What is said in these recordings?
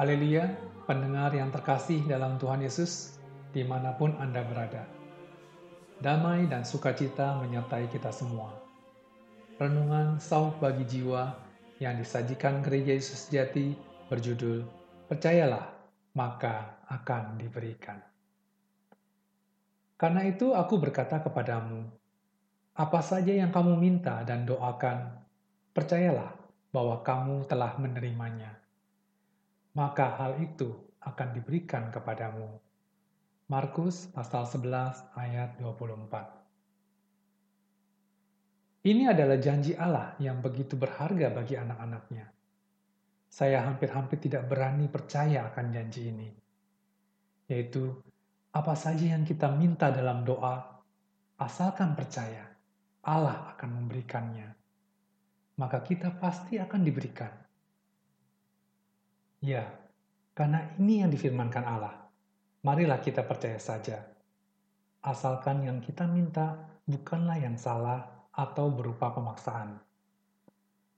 Haleluya, pendengar yang terkasih dalam Tuhan Yesus, di mana pun Anda berada. Damai dan sukacita menyertai kita semua. Renungan Sauf bagi Jiwa yang disajikan Gereja Yesus Jati berjudul Percayalah, maka akan diberikan. Karena itu aku berkata kepadamu, apa saja yang kamu minta dan doakan, percayalah bahwa kamu telah menerimanya maka hal itu akan diberikan kepadamu. Markus pasal 11 ayat 24. Ini adalah janji Allah yang begitu berharga bagi anak-anaknya. Saya hampir-hampir tidak berani percaya akan janji ini. Yaitu, apa saja yang kita minta dalam doa, asalkan percaya, Allah akan memberikannya. Maka kita pasti akan diberikan Ya, karena ini yang difirmankan Allah. Marilah kita percaya saja. Asalkan yang kita minta bukanlah yang salah atau berupa pemaksaan.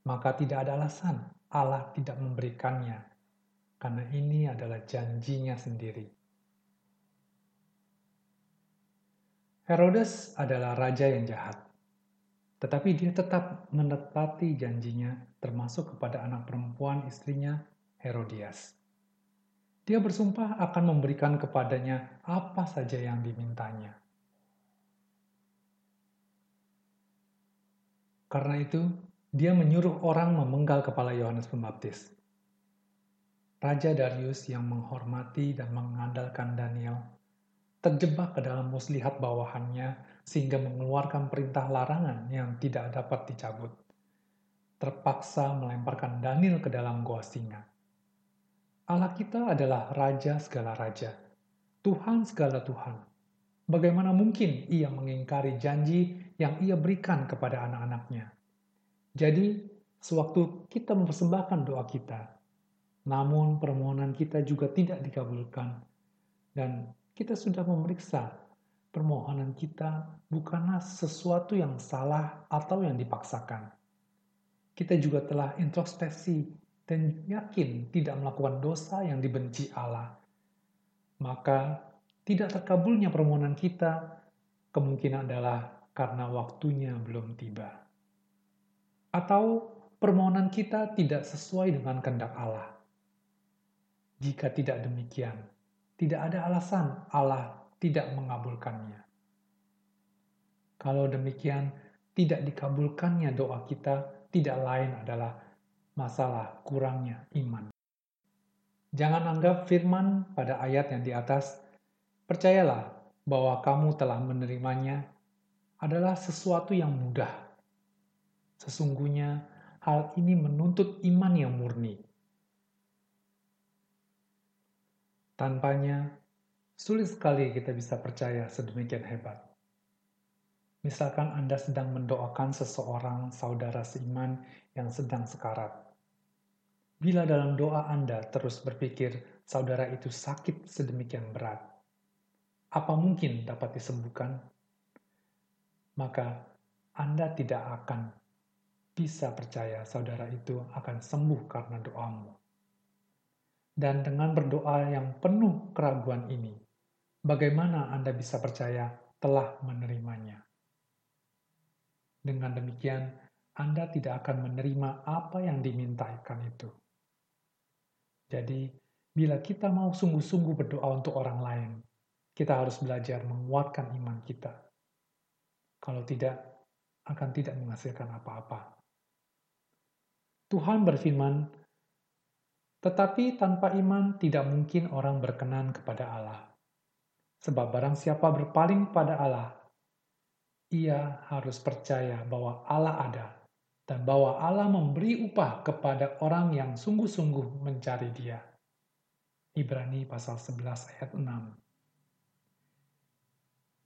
Maka tidak ada alasan Allah tidak memberikannya, karena ini adalah janjinya sendiri. Herodes adalah raja yang jahat, tetapi dia tetap menepati janjinya termasuk kepada anak perempuan istrinya Herodias. Dia bersumpah akan memberikan kepadanya apa saja yang dimintanya. Karena itu, dia menyuruh orang memenggal kepala Yohanes Pembaptis. Raja Darius yang menghormati dan mengandalkan Daniel terjebak ke dalam muslihat bawahannya sehingga mengeluarkan perintah larangan yang tidak dapat dicabut. Terpaksa melemparkan Daniel ke dalam goa singa. Allah kita adalah Raja segala Raja, Tuhan segala Tuhan. Bagaimana mungkin ia mengingkari janji yang ia berikan kepada anak-anaknya? Jadi, sewaktu kita mempersembahkan doa kita, namun permohonan kita juga tidak dikabulkan, dan kita sudah memeriksa permohonan kita bukanlah sesuatu yang salah atau yang dipaksakan. Kita juga telah introspeksi dan yakin tidak melakukan dosa yang dibenci Allah, maka tidak terkabulnya permohonan kita kemungkinan adalah karena waktunya belum tiba. Atau permohonan kita tidak sesuai dengan kehendak Allah. Jika tidak demikian, tidak ada alasan Allah tidak mengabulkannya. Kalau demikian, tidak dikabulkannya doa kita tidak lain adalah masalah kurangnya iman. Jangan anggap firman pada ayat yang di atas, percayalah bahwa kamu telah menerimanya adalah sesuatu yang mudah. Sesungguhnya hal ini menuntut iman yang murni. Tanpanya, sulit sekali kita bisa percaya sedemikian hebat. Misalkan Anda sedang mendoakan seseorang saudara seiman yang sedang sekarat. Bila dalam doa Anda terus berpikir saudara itu sakit sedemikian berat, apa mungkin dapat disembuhkan? Maka Anda tidak akan bisa percaya saudara itu akan sembuh karena doamu. Dan dengan berdoa yang penuh keraguan ini, bagaimana Anda bisa percaya telah menerimanya? Dengan demikian, Anda tidak akan menerima apa yang dimintakan itu. Jadi, bila kita mau sungguh-sungguh berdoa untuk orang lain, kita harus belajar menguatkan iman kita. Kalau tidak, akan tidak menghasilkan apa-apa. Tuhan berfirman, tetapi tanpa iman tidak mungkin orang berkenan kepada Allah. Sebab barang siapa berpaling pada Allah, ia harus percaya bahwa Allah ada dan bahwa Allah memberi upah kepada orang yang sungguh-sungguh mencari dia. Ibrani pasal 11 ayat 6.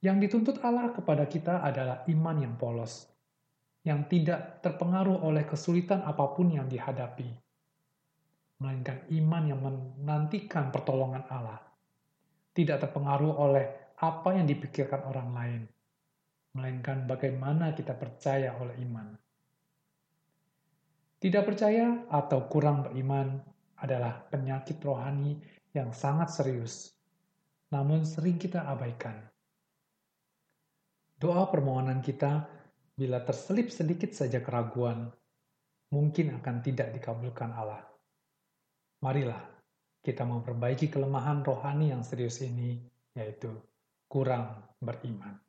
Yang dituntut Allah kepada kita adalah iman yang polos, yang tidak terpengaruh oleh kesulitan apa pun yang dihadapi, melainkan iman yang menantikan pertolongan Allah, tidak terpengaruh oleh apa yang dipikirkan orang lain, melainkan bagaimana kita percaya oleh iman. Tidak percaya atau kurang beriman adalah penyakit rohani yang sangat serius, namun sering kita abaikan. Doa permohonan kita, bila terselip sedikit saja keraguan, mungkin akan tidak dikabulkan Allah. Marilah kita memperbaiki kelemahan rohani yang serius ini, yaitu kurang beriman.